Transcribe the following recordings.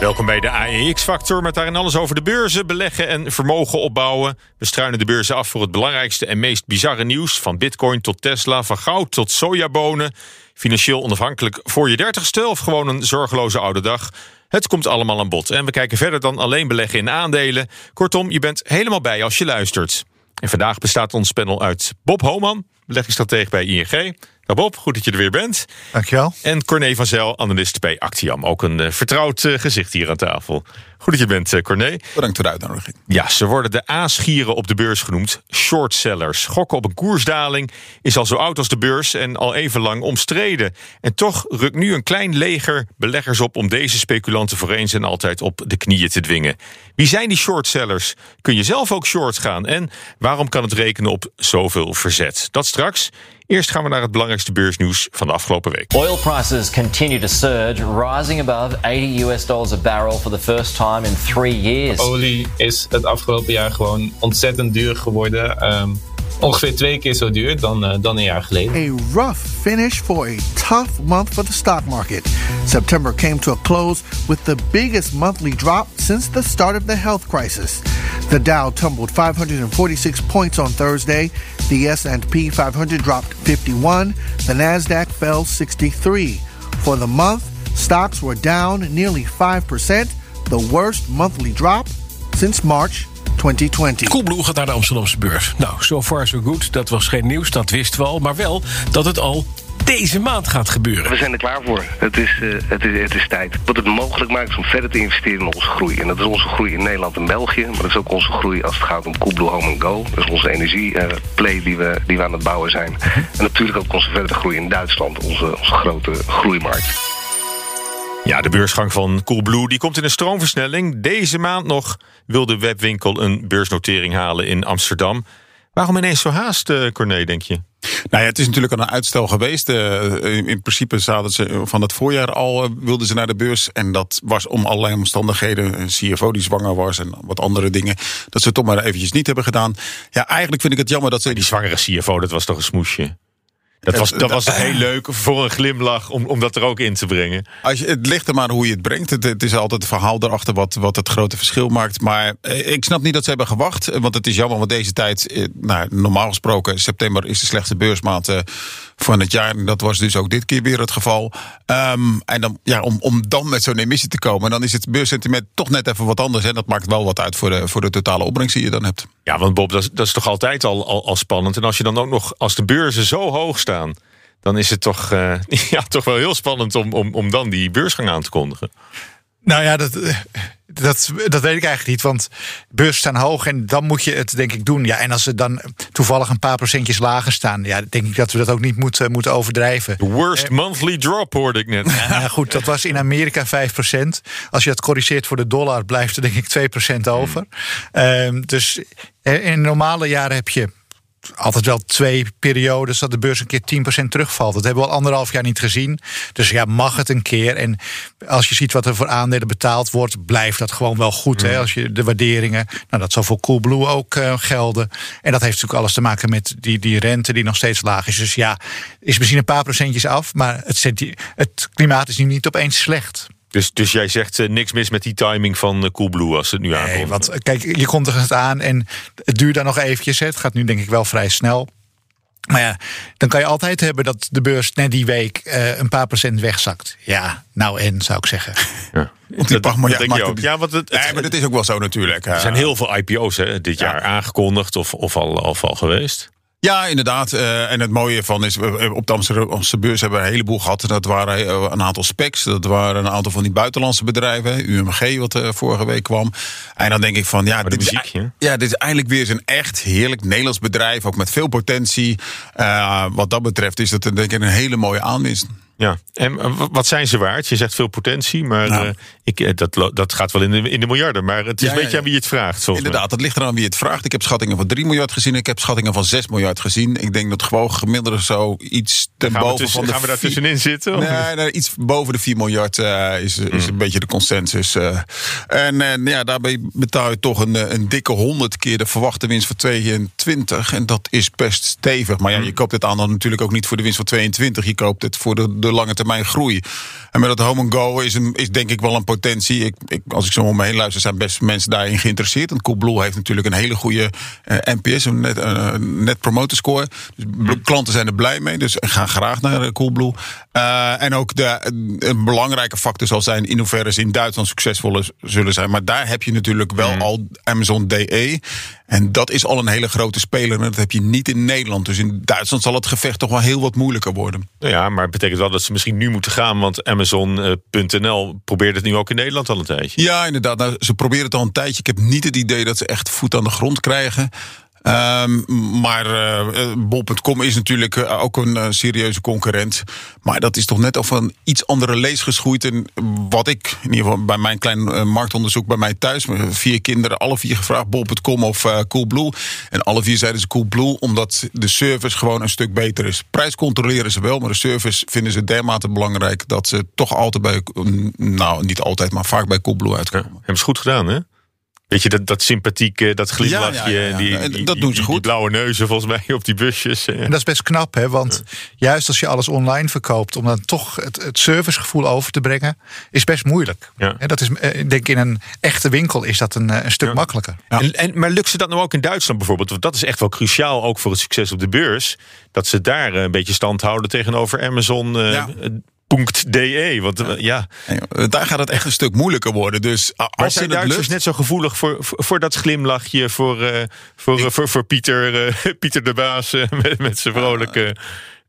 Welkom bij de AEX-factor met daarin alles over de beurzen, beleggen en vermogen opbouwen. We struinen de beurzen af voor het belangrijkste en meest bizarre nieuws. Van bitcoin tot Tesla, van goud tot sojabonen. Financieel onafhankelijk voor je dertigste of gewoon een zorgeloze oude dag. Het komt allemaal aan bod en we kijken verder dan alleen beleggen in aandelen. Kortom, je bent helemaal bij als je luistert. En vandaag bestaat ons panel uit Bob Homan, beleggingsstratege bij ING. Nou Bob, goed dat je er weer bent. Dankjewel. En Corné van Zel, analist bij Actiam. Ook een uh, vertrouwd uh, gezicht hier aan tafel. Goed dat je bent, uh, Corné. Bedankt voor de uitnodiging. Ja, ze worden de aasgieren op de beurs genoemd. Shortsellers. Gokken op een koersdaling is al zo oud als de beurs en al even lang omstreden. En toch rukt nu een klein leger beleggers op om deze speculanten voor eens en altijd op de knieën te dwingen. Wie zijn die shortsellers? Kun je zelf ook short gaan? En waarom kan het rekenen op zoveel verzet? Dat straks. Eerst gaan we naar het belangrijkste beursnieuws van de afgelopen week. Oil prices continue to surge, rising above 80 US dollars a barrel for the first time in three years. Olie is het afgelopen jaar gewoon ontzettend duur geworden. Um, ongeveer twee keer zo duur dan, uh, dan een jaar geleden. A rough finish for a tough month for the stock market. September came to a close with the biggest monthly drop since the start of the health crisis. The Dow tumbled 546 points on Thursday. The S&P 500 dropped 51. The Nasdaq fell 63. For the month, stocks were down nearly 5%, the worst monthly drop since March 2020. Coolblue gaat naar de Amsterdamse beurs. Nou, so far so good. Dat was geen nieuws, dat wisten we al. Maar wel dat het al deze maand gaat gebeuren. We zijn er klaar voor. Het is, uh, het is, het is tijd. Wat het mogelijk maakt is om verder te investeren in onze groei. En dat is onze groei in Nederland en België. Maar dat is ook onze groei als het gaat om Coolblue Home Go. Dat is onze energieplay uh, die, we, die we aan het bouwen zijn. En natuurlijk ook onze verdere groei in Duitsland. Onze, onze grote groeimarkt. Ja, de beursgang van Coolblue die komt in een stroomversnelling. Deze maand nog wil de webwinkel een beursnotering halen in Amsterdam. Waarom ineens zo haast, uh, Corné, denk je? Nou ja, het is natuurlijk al een uitstel geweest. Uh, in principe zaten ze van het voorjaar al, uh, wilden ze naar de beurs. En dat was om allerlei omstandigheden. Een CFO die zwanger was en wat andere dingen. Dat ze het toch maar eventjes niet hebben gedaan. Ja, eigenlijk vind ik het jammer dat ze... Die zwangere CFO, dat was toch een smoesje? Dat was, dat was heel leuk voor een glimlach om, om dat er ook in te brengen. Als je, het ligt er maar hoe je het brengt. Het, het is altijd het verhaal erachter wat, wat het grote verschil maakt. Maar eh, ik snap niet dat ze hebben gewacht. Want het is jammer, want deze tijd, eh, nou, normaal gesproken, september is de slechtste beursmaand eh, van het jaar. En dat was dus ook dit keer weer het geval. Um, en dan, ja, om, om dan met zo'n emissie te komen, dan is het beurssentiment toch net even wat anders. En dat maakt wel wat uit voor de, voor de totale opbrengst die je dan hebt. Ja, want Bob, dat is, dat is toch altijd al, al, spannend. En als je dan ook nog, als de beurzen zo hoog staan, dan is het toch, uh, ja, toch wel heel spannend om, om, om dan die beursgang aan te kondigen. Nou ja, dat, dat, dat weet ik eigenlijk niet. Want beurzen staan hoog en dan moet je het denk ik doen. Ja, en als ze dan toevallig een paar procentjes lager staan... ja, denk ik dat we dat ook niet moeten, moeten overdrijven. The worst eh, monthly drop hoorde ik net. Ja, goed, dat was in Amerika 5% Als je dat corrigeert voor de dollar, blijft er denk ik 2% over. Hmm. Uh, dus in normale jaren heb je altijd wel twee periodes dat de beurs een keer 10% terugvalt. Dat hebben we al anderhalf jaar niet gezien. Dus ja, mag het een keer. En als je ziet wat er voor aandelen betaald wordt, blijft dat gewoon wel goed. Hè? Als je de waarderingen, nou dat zal voor Coolblue ook uh, gelden. En dat heeft natuurlijk alles te maken met die, die rente die nog steeds laag is. Dus ja, is misschien een paar procentjes af, maar het, het klimaat is nu niet opeens slecht. Dus, dus jij zegt uh, niks mis met die timing van uh, Coolblue als het nu aankomt? Nee, want kijk, je komt er het aan en het duurt dan nog eventjes. Het gaat nu denk ik wel vrij snel. Maar ja, dan kan je altijd hebben dat de beurs net die week uh, een paar procent wegzakt. Ja, nou en, zou ik zeggen. Ja. Op die dat, maar, dat denk je ook. Ja, want het, het, nee, maar dat is ook wel zo natuurlijk. Er zijn heel veel IPO's hè, dit jaar aangekondigd of, of, al, of al geweest. Ja, inderdaad. Uh, en het mooie van is, op de Amsterdamse beurs hebben we een heleboel gehad. Dat waren een aantal specs. Dat waren een aantal van die buitenlandse bedrijven. UMG, wat uh, vorige week kwam. En dan denk ik van, ja, dit, muziek, is, ja, dit is eigenlijk weer eens een echt heerlijk Nederlands bedrijf. Ook met veel potentie. Uh, wat dat betreft is dat denk ik een hele mooie aanwinst. Ja, en eh, wat zijn ze waard? Je zegt veel potentie, maar Nou. eh, ik, eh, dat, dat gaat wel in de, in de miljarden. Maar het is Ja, een beetje ja, aan wie je het vraagt. Inderdaad, dat ligt eraan wie het vraagt. Ik heb schattingen van 3 miljard gezien. Ik heb schattingen van 6 miljard gezien. Ik denk dat gewoon gemiddeld zo iets ten Gaan we, boven tussen, van de gaan we daar tussenin zitten? of- Nee, nee, iets boven de 4 miljard is, is een beetje de consensus. en ja, daarbij betaal je toch een, een dikke 100 keer de verwachte winst voor 22. En dat is best stevig. Maar ja, je koopt het aandeel natuurlijk ook niet voor de winst van 22. Je koopt het voor de, de lange termijn groei. En met dat home and go is, een, is denk ik wel een potentie. Ik, ik, als ik zo om me heen luister, zijn best mensen daarin geïnteresseerd. Want Coolblue heeft natuurlijk een hele goede eh, NPS, een net, eh, net promoter score. Dus klanten zijn er blij mee, dus gaan graag naar eh, Coolblue. Eh, en ook de, een belangrijke factor zal zijn in hoeverre ze in Duitsland succesvol zullen zijn. Maar daar heb je natuurlijk wel al Amazon DE. En dat is al een hele grote speler. En dat heb je niet in Nederland. Dus in Duitsland zal het gevecht toch wel heel wat moeilijker worden. Nou ja, maar het betekent wel dat ze misschien nu moeten gaan. Want Amazon.nl probeert het nu ook in Nederland al een tijdje. Ja, inderdaad. Nou, ze proberen het al een tijdje. Ik heb niet het idee dat ze echt voet aan de grond krijgen. Ehm, maar eh, bol.com is natuurlijk eh, ook een eh, serieuze concurrent. Maar dat is toch net over een iets andere lees geschoeid. En wat ik, in ieder geval bij mijn klein marktonderzoek bij mij thuis... vier kinderen, alle vier gevraagd, bol.com of Coolblue. En alle vier zeiden ze Coolblue, omdat de service gewoon een stuk beter is. Prijs controleren ze wel, maar de service vinden ze dermate belangrijk... dat ze toch altijd bij, nou niet altijd, maar vaak bij Coolblue uitkomen. Hebben ze goed gedaan, hè? Weet je, dat, dat sympathieke, dat glimlachje, Ja, ja, ja, ja. Die, En die- dat die- doen ze die- goed. Die blauwe neuzen volgens mij op die busjes. En dat is best knap, hè? Want juist als je alles online verkoopt, om dan toch het, het servicegevoel over te brengen, is best moeilijk. Ja. En dat is, eh, ik denk in een echte winkel is dat een, eh, een stuk makkelijker. En, en, maar lukt ze dat nou ook in Duitsland bijvoorbeeld? Want dat is echt wel cruciaal, ook voor het succes op de beurs. Dat ze daar eh, een beetje stand houden tegenover Amazon. Ja. .de, want ja. Daar gaat het echt een stuk moeilijker worden. Dus Maar als zijn ze het Duitsers lukt, net zo gevoelig voor, voor, voor dat glimlachje, voor, eh, voor, eh, voor, voor Pieter, eh, Pieter de Baas met, met zijn vrolijke...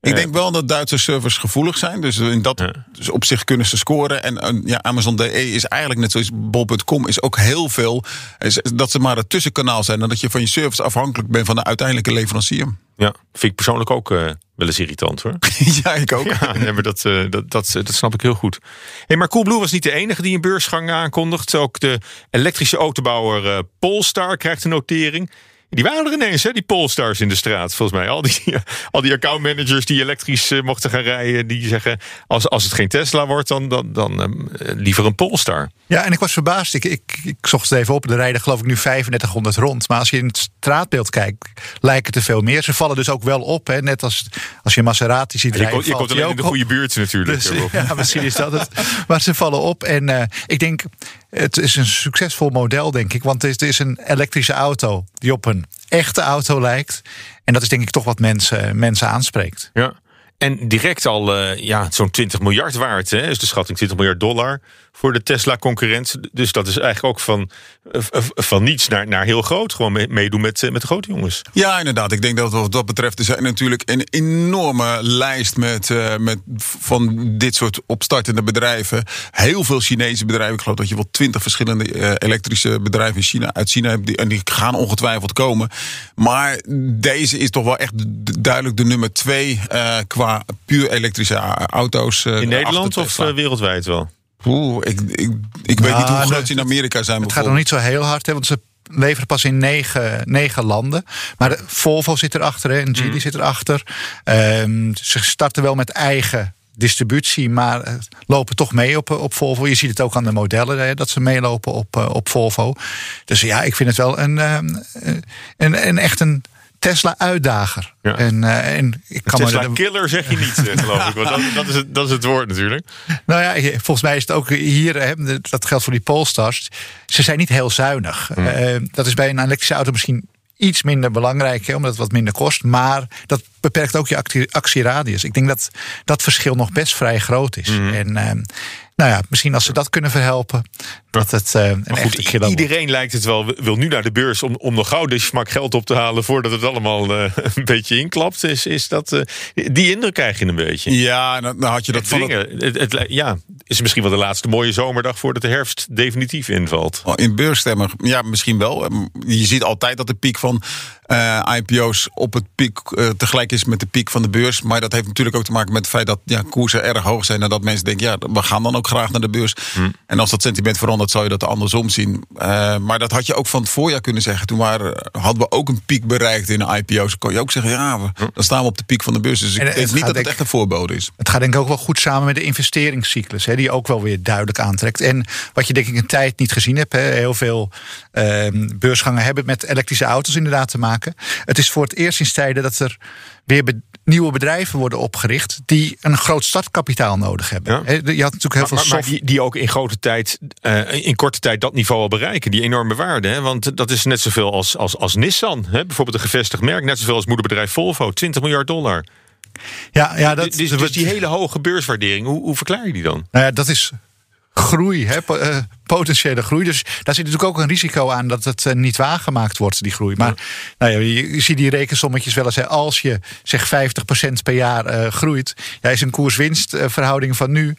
Ik denk wel dat Duitse servers gevoelig zijn. Dus in dat dus op zich kunnen ze scoren. En ja, Amazon DE is eigenlijk net zoals bol.com is ook heel veel. Is, dat ze maar het tussenkanaal zijn. En dat je van je service afhankelijk bent van de uiteindelijke leverancier. Ja, vind ik persoonlijk ook eh, wel eens irritant hoor. ja, ik ook. Ja, nee, maar dat, eh, dat, dat, dat snap ik heel goed. Hey, maar Coolblue was niet de enige die een beursgang aankondigt. Ook de elektrische autobouwer eh, Polestar krijgt een notering. Die waren er ineens, hè, die Polestars in de straat, volgens mij. Al die, al die accountmanagers die elektrisch eh, mochten gaan rijden, die zeggen: als, als het geen Tesla wordt, dan, dan, dan eh, liever een Polestar. Ja, en ik was verbaasd. Ik, ik, ik zocht het even op. Er rijden geloof ik nu 3500 rond. Maar als je in het straatbeeld kijkt, lijken er veel meer. Ze vallen dus ook wel op. Hè. Net als als je Maserati ziet Je, rijden. je komt alleen in de goede buurt natuurlijk. Dus, ja, misschien is dat het. Maar ze vallen op. En eh, ik denk, het is een succesvol model, denk ik. Want het is, een elektrische auto die op een echte auto lijkt. En dat is denk ik toch wat mensen, mensen aanspreekt. Ja. En direct al eh, ja, zo'n 20 miljard waard, hè, is de schatting 20 miljard dollar voor de Tesla-concurrent. Dus dat is eigenlijk ook van, eh, v- van niets naar, naar heel groot. Gewoon mee- meedoen met, eh, met de grote jongens. Ja, inderdaad. Ik denk dat wat dat betreft er zijn natuurlijk een enorme lijst met, eh, met van dit soort opstartende bedrijven. Heel veel Chinese bedrijven. Ik geloof dat je wel twintig verschillende eh, elektrische bedrijven in China, uit China hebt. Die, en die gaan ongetwijfeld komen. Maar deze is toch wel echt du- duidelijk de nummer twee eh, qua puur elektrische auto's. eh, In Nederland of eh, wereldwijd wel? Oeh, ik, ik, ik weet niet hoe groot ze in Amerika zijn. Het gaat nog niet zo heel hard, hè, want ze leveren pas in negen, negen landen. Maar de, Volvo zit erachter hè, en Geely zit erachter. Ehm, ze starten wel met eigen distributie, maar eh, lopen toch mee op, op Volvo. Je ziet het ook aan de modellen hè, dat ze meelopen op, eh, op Volvo. Dus ja, ik vind het wel een, ehm, een, een echt een Tesla-uitdager. Ja. En, eh, en ik kan me Tesla er- killer zeg je niet, eh, geloof ik. Want dat, dat, is het, dat is het woord natuurlijk. Nou ja, volgens mij is het ook hier, hè, dat geldt voor die Polestars. Ze zijn niet heel zuinig. Eh, dat is bij een elektrische auto misschien iets minder belangrijk, hè, omdat het wat minder kost. Maar dat beperkt ook je actie- actieradius. Ik denk dat dat verschil nog best vrij groot is. En, eh, nou ja, misschien als ze dat kunnen verhelpen, dat het uh, een goed, wordt. iedereen lijkt het wel, wil nu naar de beurs om, om nog gauw de smak geld op te halen voordat het allemaal eh, een beetje inklapt. Is, is dat, eh, die indruk krijg je een beetje. Ja, dan, dan had je dat Het van het, dringen, het, het, ja, is misschien wel de laatste mooie zomerdag voordat de herfst definitief invalt. Oh, In beursstemmen, ja, misschien wel. Ehm, Je ziet altijd dat de piek van eh, IPO's op het piek tegelijk is met de piek van de beurs. Maar dat heeft natuurlijk ook te maken met het feit dat ja, koersen erg hoog zijn. En dat mensen denken, ja, we gaan dan ook graag naar de beurs. En als dat sentiment verandert, zou je dat andersom zien. Eh, maar dat had je ook van het voorjaar kunnen zeggen. Toen waren, hadden we ook een piek bereikt in de IPO's. Dan kon je ook zeggen, ja, we, dan staan we op de piek van de beurs. Dus ik het denk niet dat het denk- echt een voorbode is. Het gaat denk ik ook wel goed samen met de investeringscyclus, hè, die ook wel weer duidelijk aantrekt. En wat je denk ik een tijd niet gezien hebt, hè, heel veel ehm, beursgangen hebben met elektrische auto's inderdaad te maken. Het is voor het eerst sinds tijden dat er weer nieuwe bedrijven worden opgericht die een groot startkapitaal nodig hebben. Ja. Je had natuurlijk heel Maar, veel maar, maar soft... die, die ook in grote tijd, eh, in korte tijd dat niveau al bereiken. Die enorme waarde. Hè? Want dat is net zoveel als, als, als Nissan. Hè? Bijvoorbeeld een gevestigd merk. Net zoveel als moederbedrijf Volvo. 20 miljard dollar. ja, ja, dat, dus, dus die hele hoge beurswaardering, hoe, hoe verklaar je die dan? Nou ja, dat is groei, hè, eh, potentiële groei. Dus daar zit natuurlijk ook een risico aan dat het eh, niet waargemaakt wordt, die groei. Maar nou ja, je, je ziet die rekensommetjes wel eens. Hè, als je zeg 50% per jaar eh, groeit, ja, is een koers-winstverhouding van nu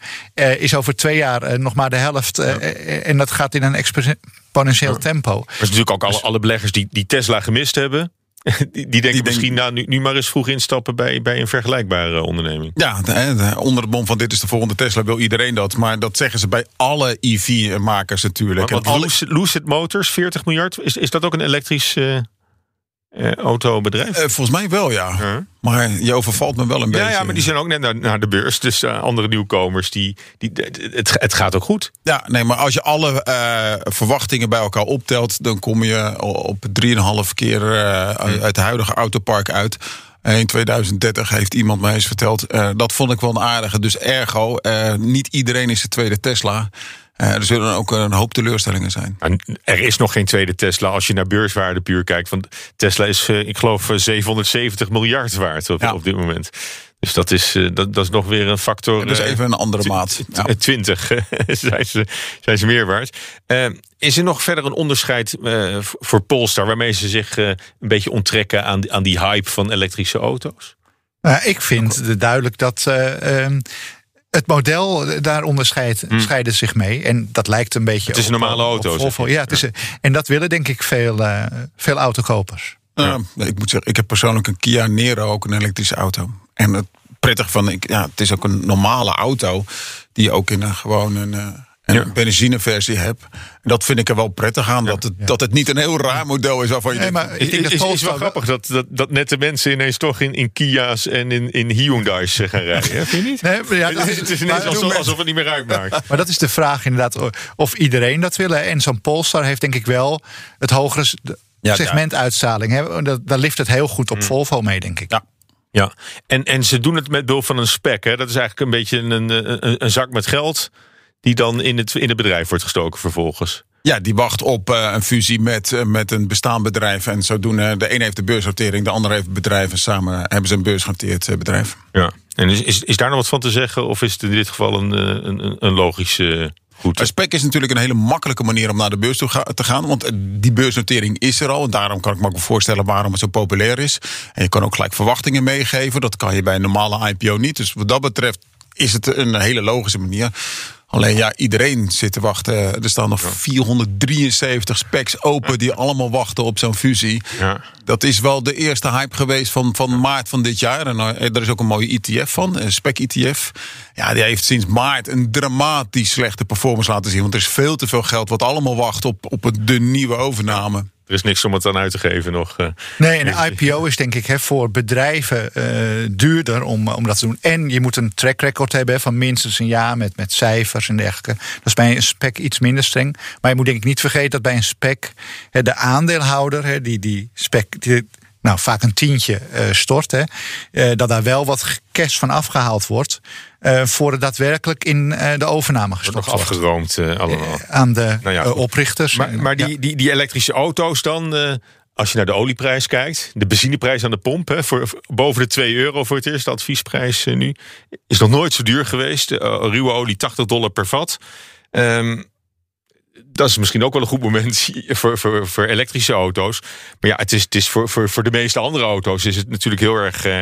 is over twee jaar nog maar de helft. en dat gaat in een exponentieel tempo. Er is natuurlijk ook alle, alle beleggers die, die Tesla gemist hebben. Die, die denken misschien, nou, nu, nu maar eens vroeg instappen bij, bij een vergelijkbare onderneming. Ja, de- de- onder het mom van dit is de volgende Tesla wil iedereen dat. Maar dat zeggen ze bij alle EV-makers natuurlijk. Want En alle- Lucid, Lucid Motors, 40 miljard. Is, is dat ook een elektrisch eh, eh, autobedrijf? Eh, volgens mij wel, ja. Maar je overvalt me wel een ja, beetje. ja, maar die zijn ook net naar, naar de beurs. Dus eh, andere nieuwkomers, die, die, het, het gaat ook goed. Ja, nee, maar als je alle verwachtingen bij elkaar optelt, dan kom je op 3,5 keer eh, uit het huidige autopark uit. In 2030 heeft iemand mij eens verteld. dat vond ik wel een aardige. Dus ergo, niet iedereen is de tweede Tesla. Eh, er zullen ook een hoop teleurstellingen zijn. Er is nog geen tweede Tesla als je naar beurswaarde puur kijkt. Want Tesla is, eh, ik geloof, eh, 770 miljard waard op, Ja. op dit moment. Dus dat is, eh, dat, dat is nog weer een factor. Dat is eh, even een andere maat. Ja. Eh, 20 zijn, ze, zijn ze meer waard. Eh, is er nog verder een onderscheid eh, voor Polestar... waarmee ze zich eh, een beetje onttrekken aan, die- aan die hype van elektrische auto's? Nou, ik vind de- duidelijk dat eh, ehm, het model eh, daar onderscheidt scheiden zich mee. En dat lijkt een beetje. Het is een op- normale auto. Ja, het is, een- en dat willen denk ik veel, eh, veel autokopers. Ja, ik moet zeggen, ik heb persoonlijk een Kia Niro, ook een elektrische auto. En het prettig van, ik, ja, het is ook een normale auto die je ook in een gewoon een, eh, een Ja. benzineversie hebt. En dat vind ik er wel prettig aan, dat, het, dat het niet een heel raar model is waarvan je Nee, denkt, maar ik denk is, dat is Polestar wel grappig dat, dat, dat nette mensen ineens toch in, in Kia's en in, in Hyundai's eh, gaan rijden. hè? Vind je niet? Nee, maar ja, dat het, is, het is ineens alsof, alsof het niet meer uitmaakt. Maar dat is de vraag inderdaad of iedereen dat wil. En zo'n Polestar heeft denk ik wel het hogere segmentuitstraling. Hè. Dat- Daar lift het heel goed op Volvo mee, denk ik. Ja. Ja, en, en ze doen het met behulp van een spec. Hè? Dat is eigenlijk een beetje een, een, een zak met geld... die dan in het, in het bedrijf wordt gestoken vervolgens. Ja, die wacht op eh, een fusie met, eh, met een bestaand bedrijf. En zodoende, de een heeft de beursnotering, de ander heeft het bedrijf. En samen hebben ze een beursgenoteerd eh, bedrijf. Ja. En is, is, is daar nog wat van te zeggen? Of is het in dit geval een, eh, een, een, logische goed? Spec is natuurlijk een hele makkelijke manier om naar de beurs toe ga- te gaan. Want eh, die beursnotering is er al. En daarom kan ik me ook voorstellen waarom het zo populair is. En je kan ook gelijk verwachtingen meegeven. Dat kan je bij een normale IPO niet. Dus wat dat betreft is het een hele logische manier. Alleen ja, iedereen zit te wachten. Er staan nog 473 specs open die allemaal wachten op zo'n fusie. Ja. Dat is wel de eerste hype geweest van, van maart van dit jaar. En eh, er is ook een mooie ETF van, een spec-ETF. Ja, die heeft sinds maart een dramatisch slechte performance laten zien. Want er is veel te veel geld wat allemaal wacht op, op de nieuwe overname. Er is niks om het aan uit te geven nog. eh. Nee, en een IPO is denk ik hè, voor bedrijven eh, duurder om, om dat te doen. En je moet een track record hebben hè, van minstens een jaar met, met cijfers en dergelijke. Dat is bij een spec iets minder streng. Maar je moet denk ik niet vergeten dat bij een spec hè, de aandeelhouder, hè, die, die spec. Die, nou, vaak een tientje eh, stort, hè, eh, dat daar wel wat cash van afgehaald wordt. eh, voor daadwerkelijk in de overname nog wordt. afgeroomd allemaal. Aan de Nou ja, oprichters. Maar, maar die, Ja. die, die elektrische auto's dan... als je naar de olieprijs kijkt, de benzineprijs aan de pomp, hè, voor, boven de 2 euro voor het eerste adviesprijs nu, is nog nooit zo duur geweest. Uh, ruwe olie 80 dollar per vat. Um, dat is misschien ook wel een goed moment voor, voor, voor elektrische auto's. Maar ja, het is, het is voor, voor, voor de meeste andere auto's is het natuurlijk heel erg. Uh,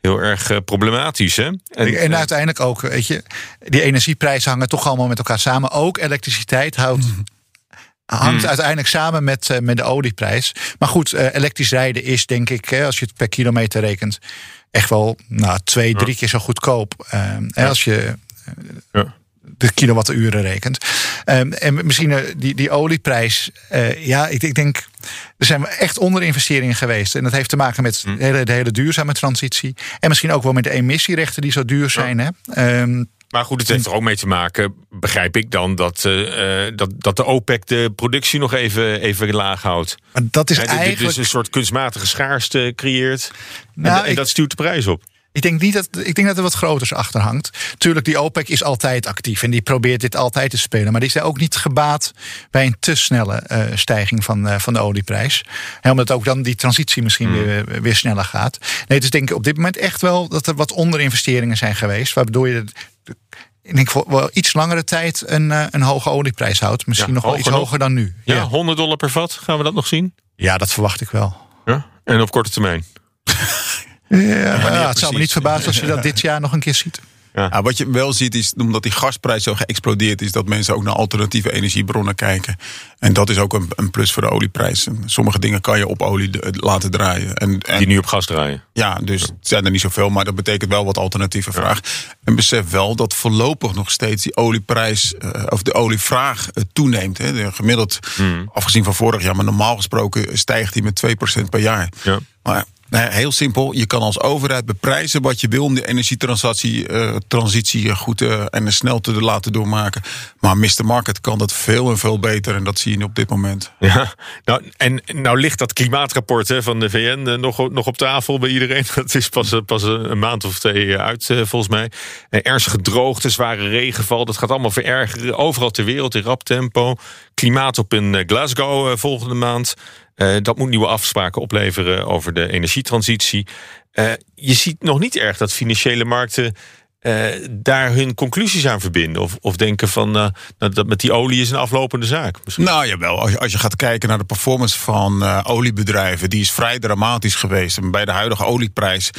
heel erg uh, problematisch. Hè? En, en, uiteindelijk ook, weet je, die energieprijzen hangen toch allemaal met elkaar samen. Ook elektriciteit houdt. Mm. Hangt mm. uiteindelijk samen met, uh, met de olieprijs. Maar goed, uh, elektrisch rijden is denk ik, hè, als je het per kilometer rekent, echt wel nou, twee, drie ja. keer zo goedkoop. Ja. Als je ja de kilowatturen rekent. Um, en misschien uh, die, die olieprijs. Uh, ja, ik, ik, denk. Er zijn echt onderinvesteringen geweest. En dat heeft te maken met de, hele, de hele duurzame transitie. En misschien ook wel met de emissierechten die zo duur zijn. Ja. Hè? Um, maar goed, het heeft er ook mee te maken, begrijp ik dan, dat, uh, dat, dat de OPEC de productie nog even, even laag houdt. Maar dat is eigenlijk. Dus een soort kunstmatige schaarste creëert. Nou, en, en ik... dat stuurt de prijs op. Ik denk, niet dat, ik denk dat er wat groters achter hangt. Tuurlijk, die OPEC is altijd actief en die probeert dit altijd te spelen. Maar die is ook niet gebaat bij een te snelle uh, stijging van, uh, van de olieprijs. En omdat ook dan die transitie misschien mm. weer, weer sneller gaat. Nee, het is denk ik op dit moment echt wel dat er wat onderinvesteringen zijn geweest. Waardoor je ik denk voor wel iets langere tijd een, een hoge olieprijs houdt. Misschien ja, nog wel iets nog. hoger dan nu. Ja, ja, 100 dollar per vat, gaan we dat nog zien? Ja, dat verwacht ik wel. Ja? En op korte termijn? Ja, ja, het zou me niet verbazen als je dat dit jaar nog een keer ziet. Ja. Ja, wat je wel ziet is, omdat die gasprijs zo geëxplodeerd is, dat mensen ook naar alternatieve energiebronnen kijken. En dat is ook een, een plus voor de olieprijs. Sommige dingen kan je op olie laten draaien. En, en, die nu op gas draaien. Ja, dus het zijn er niet zoveel, maar dat betekent wel wat alternatieve vraag. En besef wel dat voorlopig nog steeds die olieprijs, uh, of de olievraag uh, toeneemt. Hè. De gemiddeld, hmm. afgezien van vorig jaar, maar normaal gesproken stijgt die met 2% per jaar. Ja. Maar Nee, heel simpel. Je kan als overheid beprijzen wat je wil om de energietransitie transitie goed en snel te laten doormaken. Maar Mr. Market kan dat veel en veel beter en dat zie je op dit moment. Ja, nou, en nou ligt dat klimaatrapport hè, van de VN nog, nog op tafel bij iedereen. Dat is pas, pas een maand of twee uit volgens mij. ernstige droogte, zware regenval, dat gaat allemaal verergeren. Overal ter wereld in rap tempo. Klimaat op in Glasgow volgende maand. Uh, dat moet nieuwe afspraken opleveren over de energietransitie. Je ziet nog niet erg dat financiële markten daar hun conclusies aan verbinden. Of, of denken van uh, dat met die olie is een aflopende zaak. Misschien. Nou jawel, als je, als je gaat kijken naar de performance van oliebedrijven, die is vrij dramatisch geweest. Bij de huidige olieprijs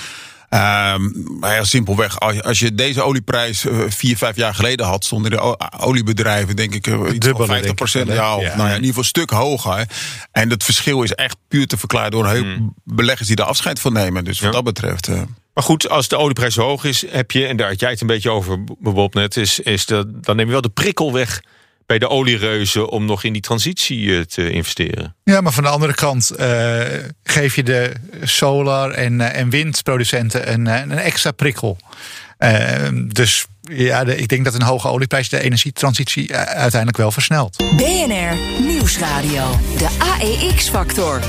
Um, maar ja, simpelweg, als je deze olieprijs uh, vier, vijf jaar geleden had, stonden de oliebedrijven, denk ik, uh, iets van 50 procent, ja, ja, nou ja, in ieder geval een stuk hoger. En het verschil is echt puur te verklaren door een hmm. beleggers die er afscheid van nemen. Dus wat ja. dat betreft. Uh, maar goed, als de olieprijs hoog is, heb je, en daar had jij het een beetje over, Bob net, is, is de, dan neem je wel de prikkel weg bij de oliereuzen om nog in die transitie te investeren. Ja, maar van de andere kant uh, geef je de solar- en, uh, en windproducenten een, een extra prikkel. Uh, dus ja, de, ik denk dat een hoge olieprijs de energietransitie uiteindelijk wel versnelt. BNR Nieuwsradio, de AEX-factor.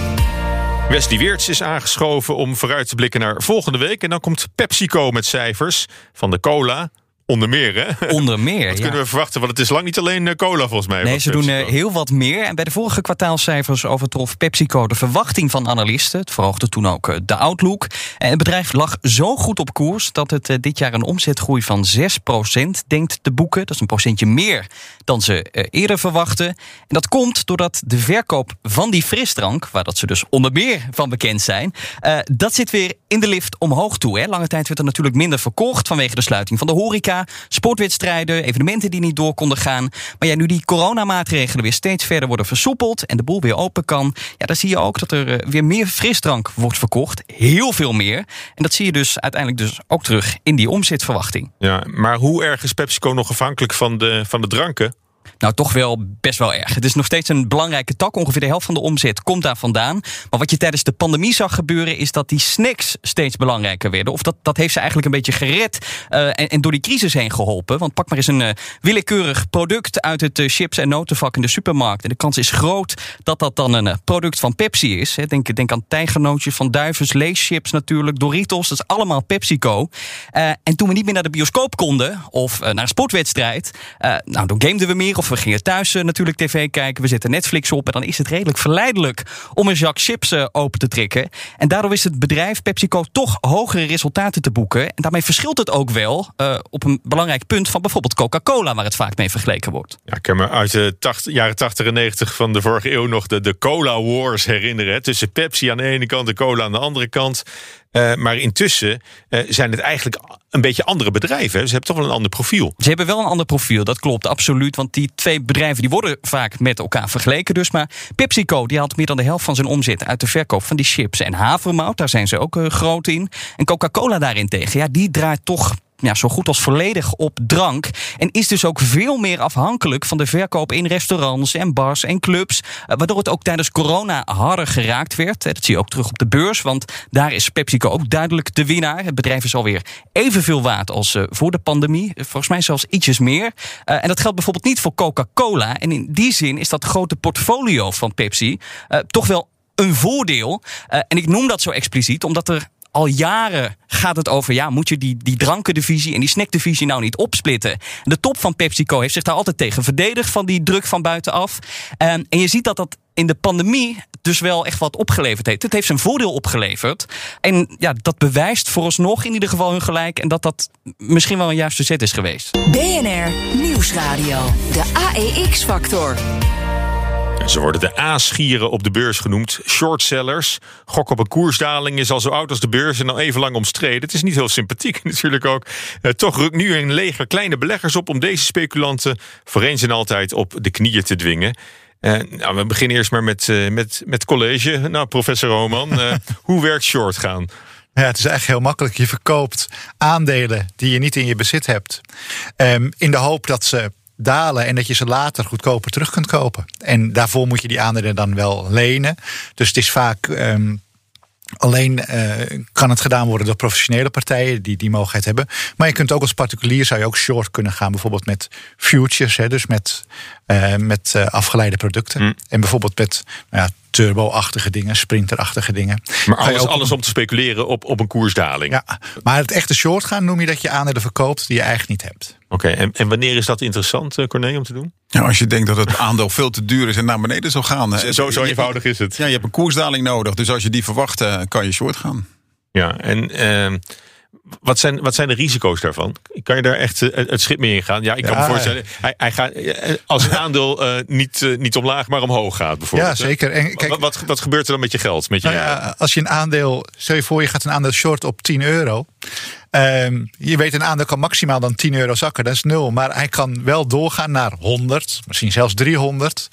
Wesley Weerts is aangeschoven om vooruit te blikken naar volgende week. En dan komt PepsiCo met cijfers van de cola, Onder meer, hè? Onder meer, Wat ja. kunnen we verwachten? Want het is lang niet alleen uh, cola, volgens mij. Nee, ze doen uh, heel wat meer. En bij de vorige kwartaalcijfers overtrof PepsiCo de verwachting van analisten. Het verhoogde toen ook uh, de outlook. En het bedrijf lag zo goed op koers... dat het dit jaar een omzetgroei van 6% denkt te boeken. Dat is een procentje meer dan ze eerder verwachten. En dat komt doordat de verkoop van die frisdrank... waar dat ze dus onder meer van bekend zijn... dat zit weer in de lift omhoog toe. Hè. Lange tijd werd er natuurlijk minder verkocht... vanwege de sluiting van de horeca sportwedstrijden, evenementen die niet door konden gaan. Maar ja, nu die coronamaatregelen weer steeds verder worden versoepeld en de boel weer open kan, ja, dan zie je ook dat er weer meer frisdrank wordt verkocht. Heel veel meer. En dat zie je dus uiteindelijk dus ook terug in die omzetverwachting. Ja, maar hoe erg is PepsiCo nog afhankelijk van de, van de dranken? Nou, toch wel best wel erg. Het is nog steeds een belangrijke tak. Ongeveer de helft van de omzet komt daar vandaan. Maar wat je tijdens de pandemie zag gebeuren... is dat die snacks steeds belangrijker werden. Of dat, dat heeft ze eigenlijk een beetje gered... Uh, en, en, door die crisis heen geholpen. Want pak maar eens een uh, willekeurig product... uit het uh, chips- en notenvak in de supermarkt. En de kans is groot dat dat dan een product van Pepsi is. Denk, denk aan tijgernootjes van duivens, leeschips natuurlijk... Doritos, dat is allemaal PepsiCo. en toen we niet meer naar de bioscoop konden... of naar een sportwedstrijd... nou, dan gameden we meer of we gingen thuis eh, natuurlijk tv kijken. We zetten Netflix op en dan is het redelijk verleidelijk om een zak chips eh, open te trekken. En daardoor is het bedrijf PepsiCo toch hogere resultaten te boeken. En daarmee verschilt het ook wel eh, op een belangrijk punt van bijvoorbeeld Coca-Cola, waar het vaak mee vergeleken wordt. Ja, ik kan me uit de 80, jaren 80 en 90 van de vorige eeuw nog de, de Cola Wars herinneren. Tussen Pepsi aan de ene kant en Cola aan de andere kant. Uh, maar intussen uh, zijn het eigenlijk een beetje andere bedrijven. Ze hebben toch wel een ander profiel. Ze hebben wel een ander profiel, dat klopt absoluut. Want die twee bedrijven die worden vaak met elkaar vergeleken. Dus maar PepsiCo die haalt meer dan de helft van zijn omzet uit de verkoop van die chips en havermout. Daar zijn ze ook uh, groot in. En Coca-Cola daarentegen, ja, die draait toch ja, zo goed als volledig op drank. En is dus ook veel meer afhankelijk van de verkoop in restaurants en bars en clubs. Waardoor het ook tijdens corona harder geraakt werd. Dat zie je ook terug op de beurs, want daar is PepsiCo ook duidelijk de winnaar. Het bedrijf is alweer evenveel waard als voor de pandemie. Volgens mij zelfs ietsjes meer. En dat geldt bijvoorbeeld niet voor Coca-Cola. En in die zin is dat grote portfolio van Pepsi toch wel een voordeel. en ik noem dat zo expliciet omdat er al jaren gaat het over, ja, moet je die, die drankendivisie en die snackdivisie nou niet opsplitten? De top van PepsiCo heeft zich daar altijd tegen verdedigd van die druk van buitenaf. Um, en je ziet dat dat in de pandemie dus wel echt wat opgeleverd heeft. Het heeft zijn voordeel opgeleverd. En ja, dat bewijst vooralsnog in ieder geval hun gelijk. En dat dat misschien wel een juiste zet is geweest. BNR Nieuwsradio. De AEX-factor. Ze worden de A-schieren op de beurs genoemd. Shortsellers. Gok op een koersdaling is al zo oud als de beurs en al even lang omstreden. Het is niet heel sympathiek natuurlijk ook. Eh, toch rukt nu een leger kleine beleggers op om deze speculanten voor eens en altijd op de knieën te dwingen. Uh, nou, we beginnen eerst maar met, uh, met, met college. Nou, professor Roman, uh, hoe werkt short gaan? Ja, het is eigenlijk heel makkelijk. Je verkoopt aandelen die je niet in je bezit hebt. Um, in de hoop dat ze dalen en dat je ze later goedkoper terug kunt kopen. En daarvoor moet je die aandelen dan wel lenen. Dus het is vaak. Um, Alleen uh, kan het gedaan worden door professionele partijen die die mogelijkheid hebben. Maar je kunt ook als particulier zou je ook short kunnen gaan, bijvoorbeeld met futures, hè, dus met, uh, met uh, afgeleide producten. Mm. En bijvoorbeeld met nou ja, turbo-achtige dingen, sprinterachtige dingen. Maar alles, ook... alles om te speculeren op, op een koersdaling. Ja, maar het echte short gaan noem je dat je aandelen verkoopt die je eigenlijk niet hebt. Oké, okay, en, en wanneer is dat interessant, Corné, om te doen? Ja, als je denkt dat het aandeel veel te duur is en naar beneden zal gaan. Zo, zo eenvoudig is het. Ja, je hebt een koersdaling nodig. Dus als je die verwacht, kan je short gaan. Ja, en uh, wat, zijn, wat zijn de risico's daarvan? Kan je daar echt het schip mee ingaan? Ja, ik kan me voorstellen, hij, hij gaat, als een aandeel uh, niet, uh, niet omlaag, maar omhoog gaat bijvoorbeeld. Ja, zeker. En kijk, wat, wat, wat gebeurt er dan met je geld? Met je, nou ja, als je een aandeel, stel je voor je gaat een aandeel short op 10 euro. Um, je weet, een aandeel kan maximaal dan 10 euro zakken, dat is nul. Maar hij kan wel doorgaan naar 100, misschien zelfs 300.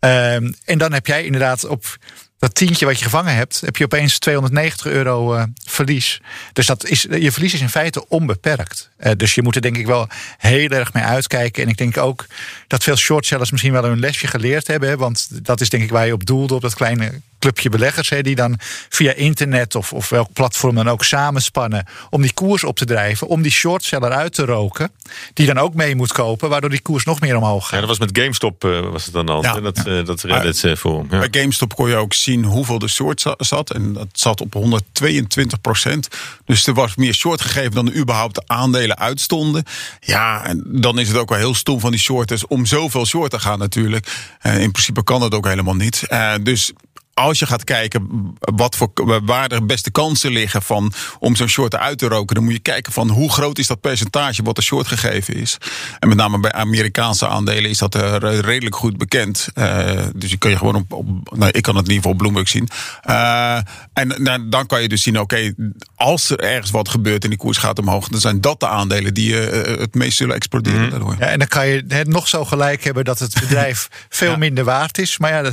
Um, en dan heb jij inderdaad op dat tientje wat je gevangen hebt, heb je opeens 290 euro uh, verlies. Dus dat is, je verlies is in feite onbeperkt. Uh, dus je moet er denk ik wel heel erg mee uitkijken. En ik denk ook dat veel shortsellers misschien wel een lesje geleerd hebben. Hè, want dat is denk ik waar je op doelde, op dat kleine clubje beleggers hè, die dan via internet of, of welk platform dan ook samenspannen om die koers op te drijven, om die shortseller uit te roken, die dan ook mee moet kopen, waardoor die koers nog meer omhoog gaat. Ja, dat was met GameStop uh, was het dan al. Ja, dat, ja. Uh, dat Reddit uh, voor. Ja. Bij GameStop kon je ook zien hoeveel de short zat en dat zat op 122 procent. Dus er was meer short gegeven dan er überhaupt de aandelen uitstonden. Ja, en dan is het ook wel heel stom van die shorters om zoveel short te gaan natuurlijk. in principe kan dat ook helemaal niet. dus als je gaat kijken wat voor, waar de beste kansen liggen van, om zo'n short uit te roken, dan moet je kijken van hoe groot is dat percentage wat de short gegeven is. En met name bij Amerikaanse aandelen is dat uh, redelijk goed bekend. Uh, dus je kan je gewoon op, op nou, ik kan het in ieder geval op Bloomberg zien. Uh, en nou, dan kan je dus zien, oké, okay, als er ergens wat gebeurt en die koers gaat omhoog, dan zijn dat de aandelen die het meest zullen exploderen mm. daardoor. Ja, en dan kan je het nog zo gelijk hebben dat het bedrijf veel ja. minder waard is. Maar ja,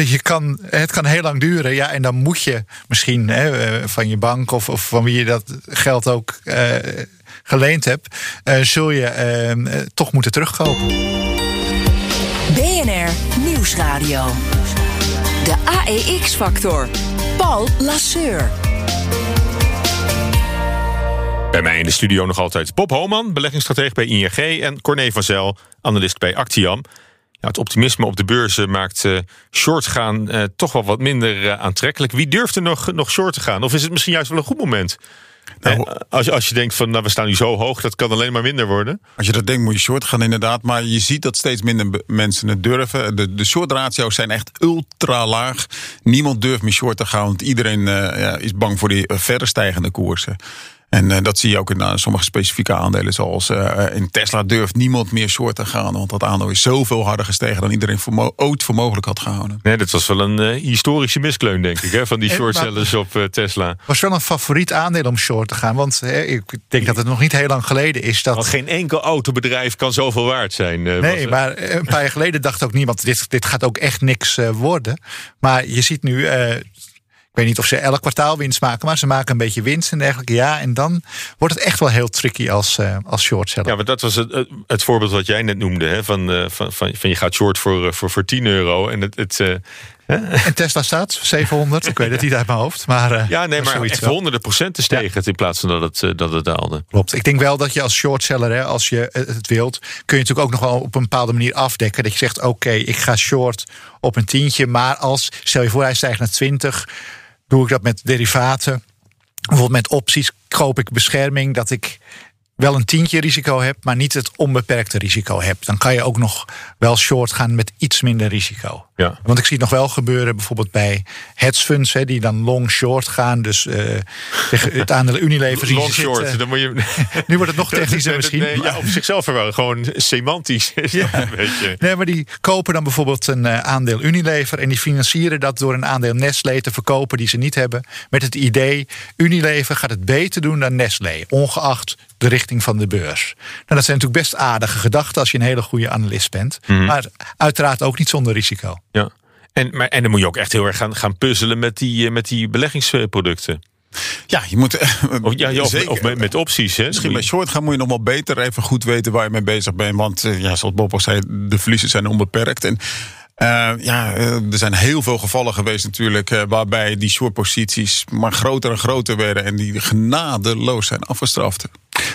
je kan het kan heel lang duren. Ja, en dan moet je misschien hè, van je bank of, of van wie je dat geld ook uh, geleend hebt, uh, zul je uh, toch moeten terugkopen. BNR Nieuwsradio. De AEX-factor. Paul Lasseur. Bij mij in de studio nog altijd Bob Homan, beleggingsstratege bij ING... en Corné van Zel, analist bij Actiam het optimisme op de beurzen maakt uh, short gaan uh, toch wel wat minder uh, aantrekkelijk. Wie durft er nog, nog short te gaan? Of is het misschien juist wel een goed moment Nou, als, je, als je denkt van nou, we staan nu zo hoog, dat kan alleen maar minder worden. Als je dat denkt, moet je short gaan inderdaad. Maar je ziet dat steeds minder mensen het durven. De, de short ratio's zijn echt ultra laag. Niemand durft meer short te gaan, want iedereen eh, ja, is bang voor die eh, verder stijgende koersen. En eh, dat zie je ook in eh, sommige specifieke aandelen. Zoals eh, in Tesla durft niemand meer short te gaan. Want dat aandeel is zoveel harder gestegen dan iedereen voor ooit voor mogelijk had gehouden. Nee, dat was wel een historische miskleun, denk ik, hè, van die shortsellers op eh, Tesla. was wel een favoriet aandeel om short te gaan. Want hè, ik denk dat het nog niet heel lang geleden is dat. Want geen enkel autobedrijf kan zoveel waard zijn. was Nee, maar een paar jaar geleden dacht ook niemand: dit, dit gaat ook echt niks eh, worden. Maar je ziet nu. Ik weet niet of ze elk kwartaal winst maken, maar ze maken een beetje winst en dergelijke. Ja, en dan wordt het echt wel heel tricky als, eh als shortseller. Ja, maar dat was het, het- voorbeeld wat jij net noemde. Hè, van, eh, van, van, van je gaat short voor, eh, voor, voor 10 euro. En het, het, En Tesla staat 700, ik weet het niet uit mijn hoofd. Maar, ja, nee, maar zoiets echt wel. honderden procenten steeg het in plaats van dat het, dat het daalde. Klopt. Ik denk wel dat je als shortseller, hè, als je het wilt, kun je natuurlijk ook nog wel op een bepaalde manier afdekken. Dat je zegt: Oké, ik ga short op een tientje. Maar als, stel je voor, hij stijgt naar 20, doe ik dat met derivaten. Bijvoorbeeld met opties koop ik bescherming dat ik wel een tientje risico heb, maar niet het onbeperkte risico heb. Dan kan je ook nog wel short gaan met iets minder risico. Ja. Want ik zie het nog wel gebeuren, bijvoorbeeld bij hedge funds, hè, die dan long short gaan. Dus eh, het aandeel Unilever. zie je Long zitten. short, dan moet je... Nu wordt het nog technischer misschien. Nee, ja, op zichzelf wel. Gewoon semantisch is dat een beetje. Nee, maar die kopen dan bijvoorbeeld een eh, aandeel Unilever en die financieren dat door een aandeel Nestlé te verkopen die ze niet hebben. Met het idee: Unilever gaat het beter doen dan Nestlé, ongeacht de richting van de beurs. Nou, dat zijn natuurlijk best aardige gedachten als je een hele goede analist bent. Mhm. Maar uiteraard ook niet zonder risico. Ja. En, maar, en dan moet je ook echt heel erg gaan, gaan puzzelen met die, eh, met die beleggingsproducten. Ja, je moet. Of, ja, ja, of, Zeker. of met, met opties. Hè? Misschien bij short gaan moet je nog wel beter even goed weten waar je mee bezig bent. Want eh, ja, zoals Bob al zei, de verliezen zijn onbeperkt. En eh, ja, eh, er zijn heel veel gevallen geweest natuurlijk. eh, waarbij die short posities maar groter en groter werden. En die genadeloos zijn afgestraft.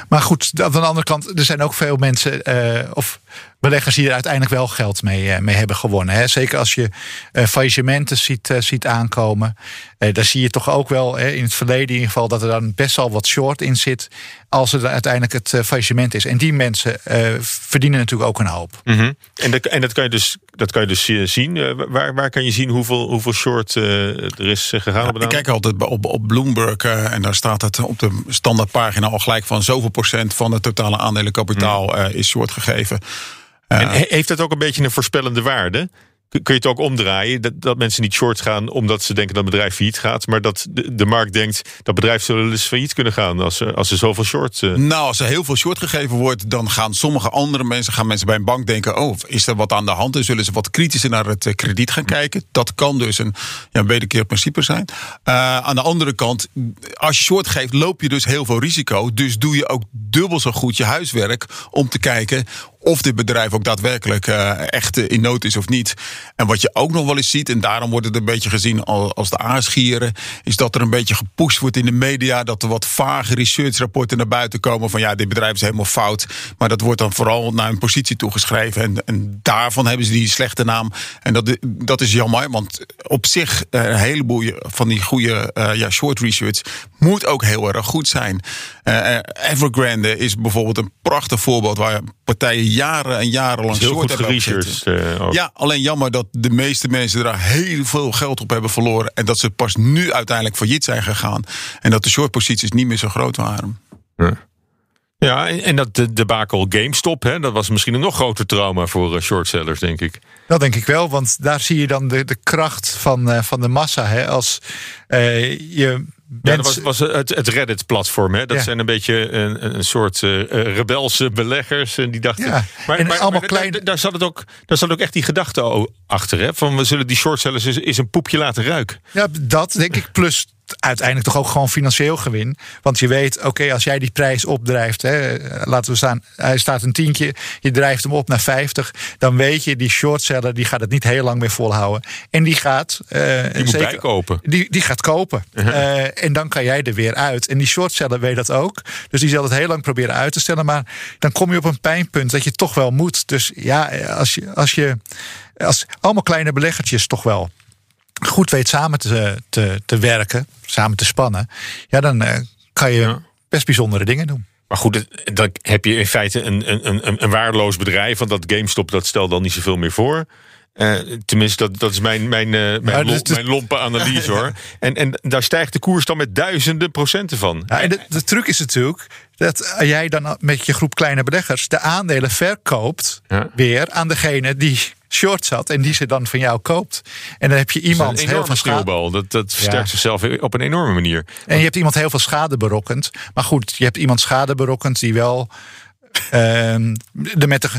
Maar goed, aan de andere kant, er zijn ook veel mensen eh, of beleggers die er uiteindelijk wel geld mee, eh, mee hebben gewonnen. Hè. Zeker als je eh faillissementen ziet, eh, ziet aankomen. Eh, daar zie je toch ook wel hè, in het verleden in ieder geval dat er dan best wel wat short in zit. Als er uiteindelijk het eh, faillissement is. En die mensen eh, verdienen natuurlijk ook een hoop. Mhm. En, dat, en dat kan je dus, dat kan je dus zien. Eh, waar, waar kan je zien hoeveel, hoeveel short eh, er is gegaan? Ik kijk altijd bij- op, op Bloomberg en daar staat het op de standaardpagina al gelijk van zoveel procent van het totale aandelenkapitaal eh, is short gegeven. En he- heeft dat ook een beetje een voorspellende waarde? Kun je het ook omdraaien? Dat, dat mensen niet short gaan omdat ze denken dat het bedrijf failliet gaat. Maar dat de, de markt denkt dat bedrijf zullen eens failliet kunnen gaan als, ze- als ze zoveel short. eh, Nou, als er heel veel short gegeven wordt, dan gaan sommige andere mensen, gaan mensen bij een bank denken: oh, is er wat aan de hand? En zullen ze wat kritischer naar het eh, krediet gaan kijken. Dat kan dus een, ja, een wederkeerd principe zijn. Eh, aan de andere kant, als je short geeft, loop je dus heel veel risico. Dus doe je ook dubbel zo goed je huiswerk om te kijken of dit bedrijf ook daadwerkelijk eh, echt eh, in nood is of niet. En wat je ook nog wel eens ziet, en daarom wordt het een beetje gezien al- als de aasgieren, is dat er een beetje gepusht wordt in de media, dat er wat vage researchrapporten naar buiten komen van ja, dit bedrijf is helemaal fout. Maar dat wordt dan vooral naar een positie toegeschreven. En, en daarvan hebben ze die slechte naam. En dat, dat is jammer, want op zich eh, een heleboel van die goede ja, short research moet ook heel erg goed zijn. Eh, eh, Evergrande is bijvoorbeeld een prachtig voorbeeld waar partijen jaren en jaren lang heel short goed geresearched. opgezeten. eh. Ja, alleen jammer dat de meeste mensen daar heel veel geld op hebben verloren. En dat ze pas nu uiteindelijk failliet zijn gegaan. En dat de shortposities niet meer zo groot waren. Ja, en, dat de debakel GameStop, hè, dat was misschien een nog groter trauma voor shortsellers, denk ik. Dat denk ik wel, want daar zie je dan de, de kracht van, eh, van de massa. Hè? Als eh, je. Ja, dat was, was het, het Reddit-platform. Hè? Dat Ja. zijn een beetje een, een soort eh, eh, rebelse beleggers. En die dachten. Ja, en allemaal daar- klein- daar, daar, zat het ook, daar zat ook echt die gedachte achter. Hè? Van we zullen die shortsellers eens, eens een poepje laten ruiken. Ja, dat denk ik. Plus uiteindelijk toch ook gewoon financieel gewin. Want je weet, oké, als jij die prijs opdrijft, hè, laten we staan, hij staat een tientje, je drijft hem op naar 50, dan weet je, die shortseller die gaat het niet heel lang meer volhouden. En die gaat. eh, Die moet bijkopen. Die, die gaat kopen. Eh, en dan kan jij er weer uit. En die shortseller weet dat ook. Dus die zal het heel lang proberen uit te stellen. Maar dan kom je op een pijnpunt dat je toch wel moet. Dus ja, als je, als je als allemaal kleine beleggertjes toch wel goed weet samen te, te, te werken, samen te spannen, ja, dan eh, kan je best bijzondere dingen doen. Maar goed, dan heb je in feite een, een, een, een waardeloos bedrijf. Want dat GameStop, dat stelt dan niet zoveel meer voor. Eh, tenminste, dat, dat is mijn, mijn, eh, mijn, Ja, dus- dus- mijn lompe analyse hoor. En, en daar stijgt de koers dan met duizenden procenten van. Ja, en de, de truc is natuurlijk dat jij dan met je groep kleine beleggers de aandelen verkoopt Ja. weer aan degene die short zat en die ze dan van jou koopt. En dan heb je Dat iemand een heel veel schade. Dat, dat versterkt Ja. zichzelf op een enorme manier. En je hebt iemand heel veel schade berokkend. Maar goed, je hebt iemand schade berokkend die wel. ehm, de met de,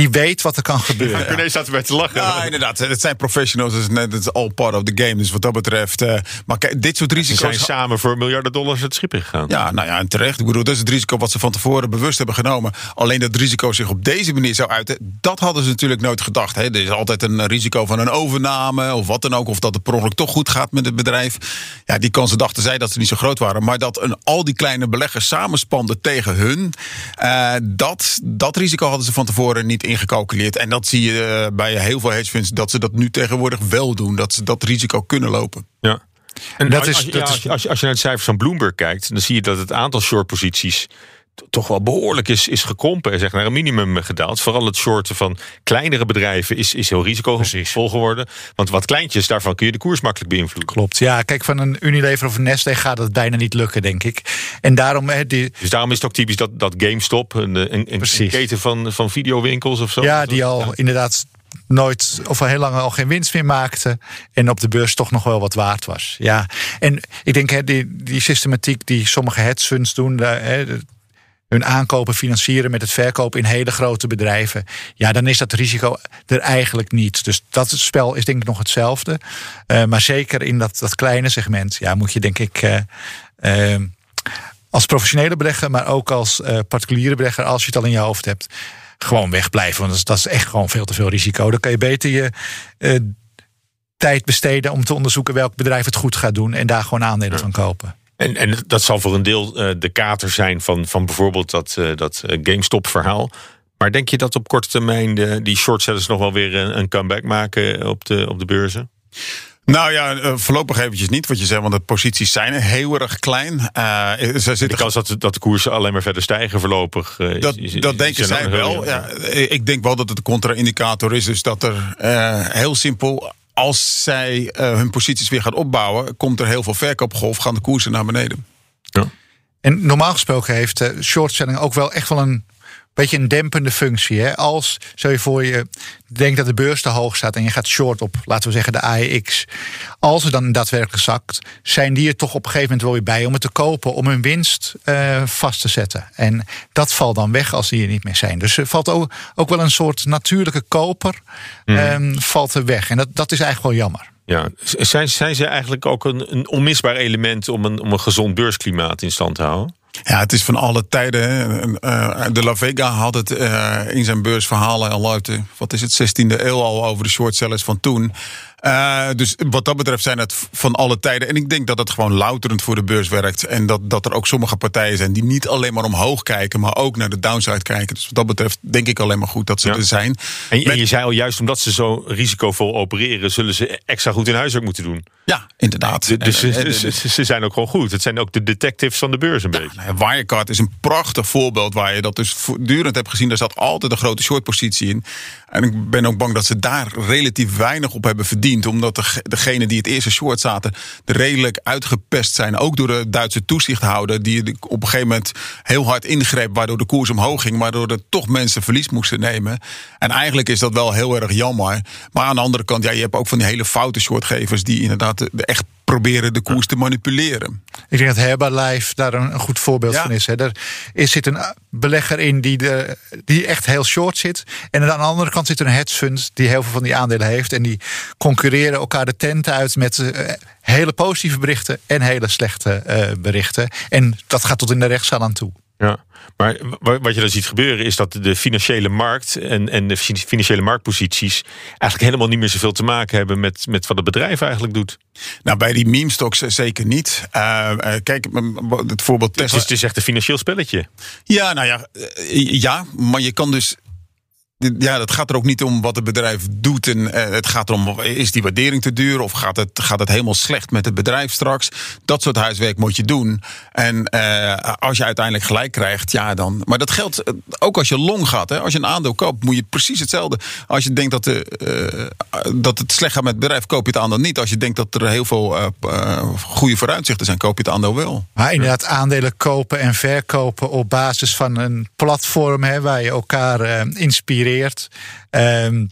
die weet wat er kan gebeuren. René staat erbij te lachen. Ja, inderdaad. Het zijn professionals. Het is net het is all part of the game. Dus wat dat betreft. eh, maar kijk, dit soort Ze risico's. zijn samen voor miljarden dollars het schip ingegaan. Ja, nou ja, en terecht. Ik bedoel, dat is het risico wat ze van tevoren bewust hebben genomen. Alleen dat risico zich op deze manier zou uiten, dat hadden ze natuurlijk nooit gedacht. Hè. Er is altijd een risico van een overname of wat dan ook. Of dat het per ongeluk toch goed gaat met het bedrijf. Ja, die kansen dachten zij dat ze niet zo groot waren. Maar dat een, al die kleine beleggers samenspanden tegen hun, eh, dat, dat risico hadden ze van tevoren niet ingecalculeerd. En dat zie je eh, bij heel veel hedge funds, dat ze dat nu tegenwoordig wel doen. Dat ze dat risico kunnen lopen. Ja. En Dat als, is- als, je- dat ja, is- als, je, als, je, naar de cijfers van Bloomberg kijkt, dan zie je dat het aantal shortposities t- toch wel behoorlijk is, is gekrompen en zeg naar een minimum gedaald. Vooral het shorten van kleinere bedrijven is, is heel risicovol geworden. Want wat kleintjes, daarvan kun je de koers makkelijk beïnvloeden. Klopt. Ja, kijk, van een Unilever of een Nestlé gaat het bijna niet lukken, denk ik. En daarom, die, Dus daarom is het ook typisch dat, dat GameStop, een, een, een, keten van, van videowinkels of zo. ja, die al inderdaad nooit of al heel lang al geen winst meer maakte. En op de beurs toch nog wel wat waard was. Ja, en ik denk hè, die, die systematiek die sommige hedge funds doen. Hè, hun aankopen financieren met het verkopen in hele grote bedrijven. Ja, dan is dat risico er eigenlijk niet. Dus dat spel is denk ik nog hetzelfde. Eh, maar zeker in dat, dat kleine segment, ja, moet je denk ik. eh, eh, als professionele belegger, maar ook als particuliere belegger, als je het al in je hoofd hebt, gewoon wegblijven. Want dat is, dat is echt gewoon veel te veel risico. Dan kan je beter je tijd besteden om te onderzoeken welk bedrijf het goed gaat doen en daar gewoon aandelen van kopen. En, en dat zal voor een deel eh, de kater zijn van, van bijvoorbeeld dat, eh, dat eh, GameStop-verhaal. Maar denk je dat op korte termijn de, die shortsellers nog wel weer een, een comeback maken op de, op de beurzen? Nou ja, voorlopig eventjes niet wat je zegt, want de posities zijn heel erg klein. Eh, ze De zitten kans dat, dat de koersen alleen maar verder stijgen voorlopig. Dat, is- dat is- denken zij wel. Ja, ik denk wel dat het een contra-indicator is. Dus dat er heel simpel, als zij eh, hun posities weer gaan opbouwen, komt er heel veel verkoopgolf, gaan de koersen naar beneden. En normaal gesproken heeft eh, shortselling ook wel echt wel een beetje een dempende functie. Hè? Als, stel je voor, je denkt dat de beurs te hoog staat en je gaat short op, laten we zeggen, de AEX. Als het dan daadwerkelijk zakt, zijn die er toch op een gegeven moment wel weer bij om het te kopen, om hun winst eh, vast te zetten. En dat valt dan weg als die er niet meer zijn. Dus er valt ook, ook wel een soort natuurlijke koper ehm, valt er weg. En dat, dat is eigenlijk wel jammer. Ja, zijn, zijn ze eigenlijk ook een, een onmisbaar element om een, om een gezond beursklimaat in stand te houden? Ja, het is van alle tijden. eh, De La Vega had het eh, in zijn beursverhalen al uit de, wat is het, 16e eeuw al over de shortsellers van toen. Eh, dus wat dat betreft zijn het van alle tijden. En ik denk dat het gewoon louterend voor de beurs werkt. En dat, dat er ook sommige partijen zijn die niet alleen maar omhoog kijken, maar ook naar de downside kijken. Dus wat dat betreft denk ik alleen maar goed dat ze Ja. er zijn. En, je zei al, juist omdat ze zo risicovol opereren, zullen ze extra goed hun huiswerk moeten doen. Ja, inderdaad. De- Dus En, eh, ze- ze- ze zijn ook gewoon goed. Het zijn ook de detectives van de beurs een beetje. Nou Wirecard is een prachtig voorbeeld waar je dat dus voortdurend hebt gezien. Daar zat altijd een grote shortpositie in. En ik ben ook bang dat ze daar relatief weinig op hebben verdiend. Omdat de, degenen die het eerste short zaten redelijk uitgepest zijn. Ook door de Duitse toezichthouder die op een gegeven moment heel hard ingreep. Waardoor de koers omhoog ging. Waardoor er toch mensen verlies moesten nemen. En eigenlijk is dat wel heel erg jammer. Maar aan de andere kant, ja, je hebt ook van die hele foute shortgevers. Die inderdaad de, de echt proberen de koers te manipuleren. Ik denk dat Herbalife daar een, goed voorbeeld Ja. van is. Hè. Er is, zit een belegger in die, de, die echt heel short zit. En aan de andere kant zit een hedge fund die heel veel van die aandelen heeft. En die concurreren elkaar de tent uit met eh, hele positieve berichten en hele slechte eh, berichten. En dat gaat tot in de rechtszaal aan toe. Ja, maar wa- wat je dan ziet gebeuren is dat de financiële markt en, en de fi- financiële marktposities eigenlijk helemaal niet meer zoveel te maken hebben met, met wat het bedrijf eigenlijk doet. Nou, bij die meme stocks zeker niet. Eh, eh, kijk, het voorbeeld Het Tesla. is, het is echt een financieel spelletje. Ja, nou ja, eh, ja, maar je kan dus ja, dat gaat er ook niet om wat het bedrijf doet. En eh, het gaat erom, is die waardering te duur? Of gaat het, gaat het helemaal slecht met het bedrijf straks? Dat soort huiswerk moet je doen. En eh, als je uiteindelijk gelijk krijgt, ja dan. Maar dat geldt eh, ook als je long gaat. Hè? Als je een aandeel koopt, moet je precies hetzelfde. Als je denkt dat, de, dat het slecht gaat met het bedrijf, koop je het aandeel niet. Als je denkt dat er heel veel goede vooruitzichten zijn, koop je het aandeel wel. Maar inderdaad, aandelen kopen en verkopen op basis van een platform hè, waar je elkaar eh, Ehm,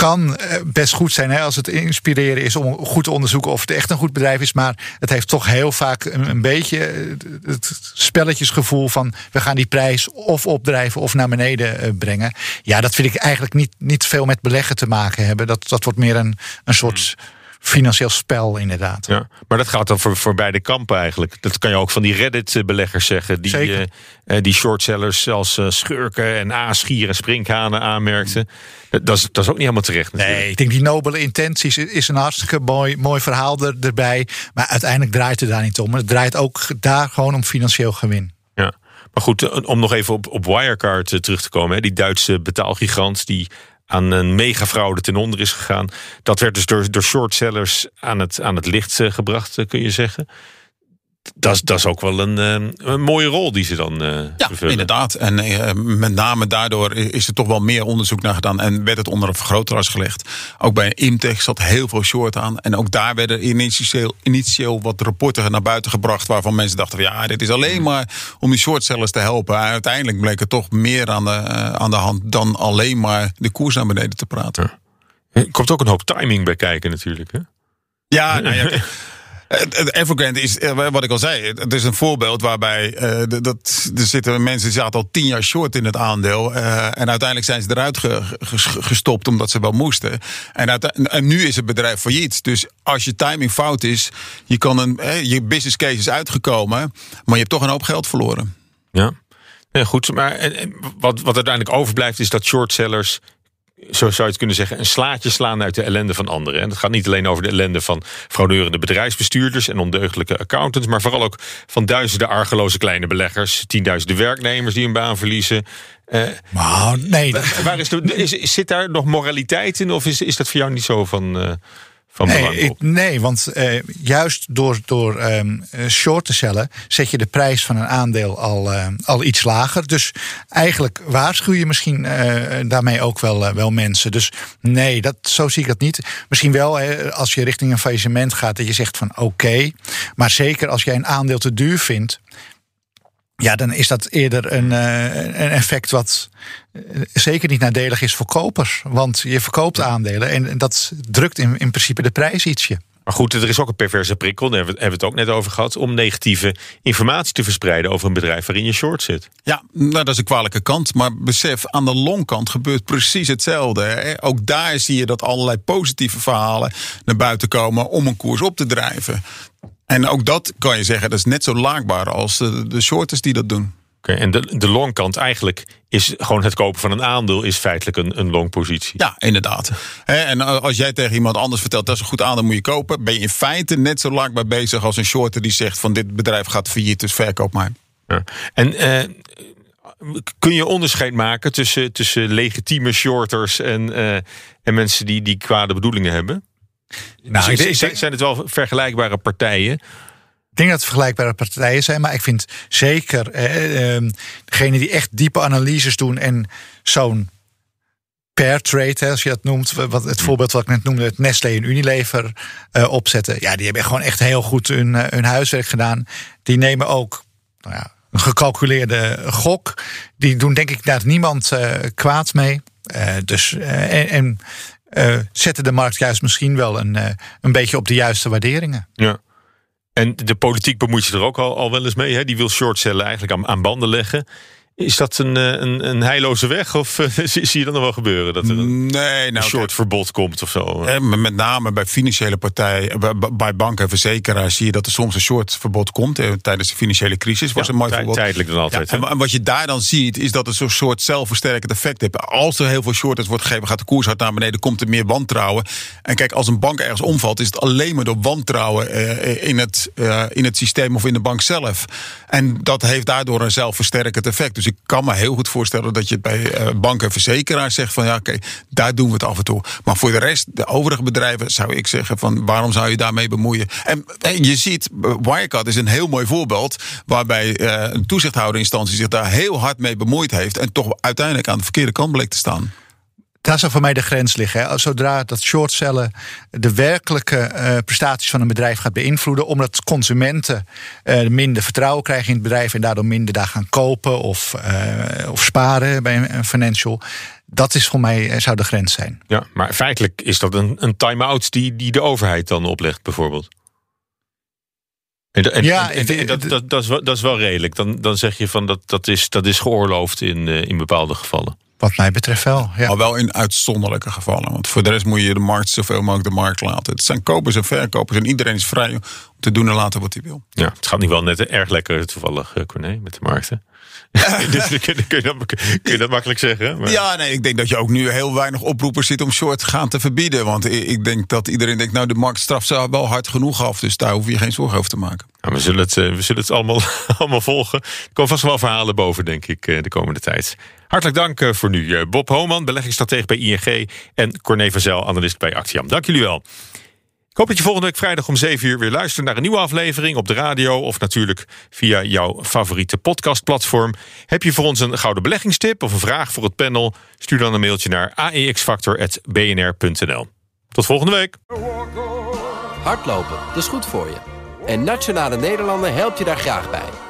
kan eh, best goed zijn hè, als het inspireren is om goed te onderzoeken of het echt een goed bedrijf is. Maar het heeft toch heel vaak een, beetje eh, het spelletjesgevoel van we gaan die prijs of opdrijven of naar beneden eh, brengen. Ja, dat vind ik eigenlijk niet, niet veel met beleggen te maken hebben. Dat, dat wordt meer een, een soort financieel spel inderdaad. Ja, maar dat gaat dan voor, voor beide kampen eigenlijk. Dat kan je ook van die Reddit-beleggers zeggen. Die, eh, die shortsellers als eh, schurken en aasgier en sprinkhanen aanmerkten. Dat, dat, is, dat is ook niet helemaal terecht natuurlijk. Nee, ik denk die nobele intenties is een hartstikke mooi, mooi verhaal er, erbij. Maar uiteindelijk draait het daar niet om. Het draait ook daar gewoon om financieel gewin. Ja. Maar goed, om nog even op, op Wirecard terug te komen. Hè, die Duitse betaalgigant die aan een megafraude ten onder is gegaan. Dat werd dus door, door shortsellers aan het, aan het licht eh, gebracht, eh, kun je zeggen. Dat is, dat is ook wel een, eh, een mooie rol die ze dan eh Ja, vervullen. inderdaad. En eh, met name daardoor is er toch wel meer onderzoek naar gedaan. En werd het onder een vergrootglas gelegd. Ook bij Imtech zat heel veel short aan. En ook daar werden initieel, initieel wat rapporten naar buiten gebracht. Waarvan mensen dachten: van, ja, dit is alleen maar om die shortsellers te helpen. En uiteindelijk bleek er toch meer aan de, aan de hand dan alleen maar de koers naar beneden te praten. Er komt ook een hoop timing bij kijken natuurlijk. Hè? Ja, nou ja. het- het Evergrande is, eh, wat ik al zei, het is een voorbeeld waarbij eh, dat, er zitten mensen die zaten al tien jaar short in het aandeel. eh, en uiteindelijk zijn ze eruit ge- ges- gestopt omdat ze wel moesten. En, nu is het bedrijf failliet. Dus als je timing fout is, je, kan een, eh, je business case is uitgekomen, maar je hebt toch een hoop geld verloren. Ja, nee, goed. Maar wat, wat uiteindelijk overblijft is dat shortsellers, zo zou je het kunnen zeggen, een slaatje slaan uit de ellende van anderen. En dat gaat niet alleen over de ellende van fraudeurende bedrijfsbestuurders en ondeugdelijke accountants, maar vooral ook van duizenden argeloze kleine beleggers, tienduizenden werknemers die een baan verliezen. Maar nee, waar is de, is, zit daar nog moraliteit in of is, is dat voor jou niet zo van, eh, van belang? Nee, want eh, juist door, door eh, short te cellen zet je de prijs van een aandeel al, eh, al iets lager. Dus eigenlijk waarschuw je misschien eh, daarmee ook wel, wel mensen. Dus nee, dat, zo zie ik dat niet. Misschien wel hè, als je richting een faillissement gaat, dat je zegt van oké. maar zeker als jij een aandeel te duur vindt. Ja, dan is dat eerder een, eh, een effect wat eh, zeker niet nadelig is voor kopers. Want je verkoopt aandelen en dat drukt in, in principe de prijs ietsje. Maar goed, er is ook een perverse prikkel, daar hebben we hebben we het ook net over gehad, om negatieve informatie te verspreiden over een bedrijf waarin je short zit. Ja, nou, dat is een kwalijke kant. Maar besef, aan de longkant gebeurt precies hetzelfde. Hè. Ook daar zie je dat allerlei positieve verhalen naar buiten komen om een koers op te drijven. En ook dat kan je zeggen, dat is net zo laakbaar als de, de shorters die dat doen. Oké, en de, de longkant eigenlijk is gewoon het kopen van een aandeel is feitelijk een, een longpositie. Ja, inderdaad. En als jij tegen iemand anders vertelt dat is een goed aandeel moet je kopen, ben je in feite net zo laakbaar bezig als een shorter die zegt van dit bedrijf gaat failliet, dus verkoop maar. Ja. En eh, kun je onderscheid maken tussen, tussen legitieme shorters en, eh, en mensen die, die kwade bedoegingen hebben? Nou, denk- zijn, zijn het wel vergelijkbare partijen? Ik denk dat het vergelijkbare partijen zijn, maar ik vind zeker eh, eh, degene die echt diepe analyses doen en zo'n pair trade, hè, als je dat noemt, wat, het voorbeeld wat ik net noemde, het Nestlé en Unilever eh, opzetten. Ja, die hebben gewoon echt heel goed hun, eh, hun huiswerk gedaan. Die nemen ook nou ja, een gecalculeerde gok. Die doen denk ik daar niemand eh, kwaad mee. Dus, en en eh, zetten de markt juist misschien wel een, eh, een beetje op de juiste waarderingen. Ja. En de politiek bemoeit zich er ook al, al wel eens mee. Hè? Die wil shortcellen eigenlijk aan, aan banden leggen. Is dat een, eh, een, een heilloze weg? Of eh, zie je dat nog wel gebeuren? Dat er een, Nee, nou, shortverbod komt of zo? Met name bij financiële partijen, bij- bij banken en verzekeraars zie je dat er soms een shortverbod komt. Eh, Tijdens de financiële crisis was Ja, een mooi voorbeeld. tijdelijk dan altijd, Ja, en wat je daar dan ziet, is dat het zo'n soort zelfversterkend effect heeft. Als er heel veel shorters wordt gegeven, gaat de koers hard naar beneden, komt er meer wantrouwen. En kijk, als een bank ergens omvalt, is het alleen maar door wantrouwen eh, in, het, eh, in het systeem of in de bank zelf. En dat heeft daardoor een zelfversterkend effect. Dus ik kan me heel goed voorstellen dat je bij uh, banken en verzekeraars zegt van ja, oké, daar doen we het af en toe. Maar voor de rest, de overige bedrijven, zou ik zeggen van waarom zou je daarmee bemoeien? En, en je ziet, Wirecard is een heel mooi voorbeeld waarbij uh, een toezichthouderinstantie zich daar heel hard mee bemoeid heeft en toch uiteindelijk aan de verkeerde kant bleek te staan. Daar zou voor mij de grens liggen. Hè. Zodra dat shortcellen de werkelijke uh, prestaties van een bedrijf gaat beïnvloeden, omdat consumenten uh, minder vertrouwen krijgen in het bedrijf en daardoor minder daar gaan kopen of, uh, of sparen bij een financial. Dat is voor mij zou de grens zijn. Ja, maar feitelijk is dat een, een time-out die, die de overheid dan oplegt, bijvoorbeeld. En, en, ja, en, en dat, dat, dat, is wel, dat is wel redelijk. Dan, dan zeg je van dat, dat, is, dat is geoorloofd in, in bepaalde gevallen. Wat mij betreft wel. Ja. Maar wel in uitzonderlijke gevallen. Want voor de rest moet je de markt zoveel mogelijk de markt laten. Het zijn kopers en verkopers en iedereen is vrij om te doen en laten wat hij wil. Ja, het gaat niet wel net erg lekker toevallig, eh, Corné, met de markten. dus kun, je dat, kun je dat makkelijk zeggen? Maar... Ja, nee, ik denk dat je ook nu heel weinig oproepers zit om short gaan te verbieden. Want ik denk dat iedereen denkt, nou de markt straft ze wel hard genoeg af. Dus daar hoef je geen zorgen over te maken. Ja, we, zullen het, eh, we zullen het allemaal, allemaal volgen. Er komen vast wel verhalen boven, denk ik, eh, de komende tijd. Hartelijk dank eh, voor nu. Bob Homan, beleggingsstratege bij ING. En Corné van analist bij Actiam. Dank jullie wel. Ik hoop dat je volgende week vrijdag om 7 uur weer luistert naar een nieuwe aflevering op de radio of natuurlijk via jouw favoriete podcastplatform. Heb je voor ons een gouden beleggingstip of een vraag voor het panel? Stuur dan een mailtje naar aexfactor.bnr.nl. Tot volgende week. Hardlopen, dat is goed voor je. En Nationale Nederlanden helpt je daar graag bij.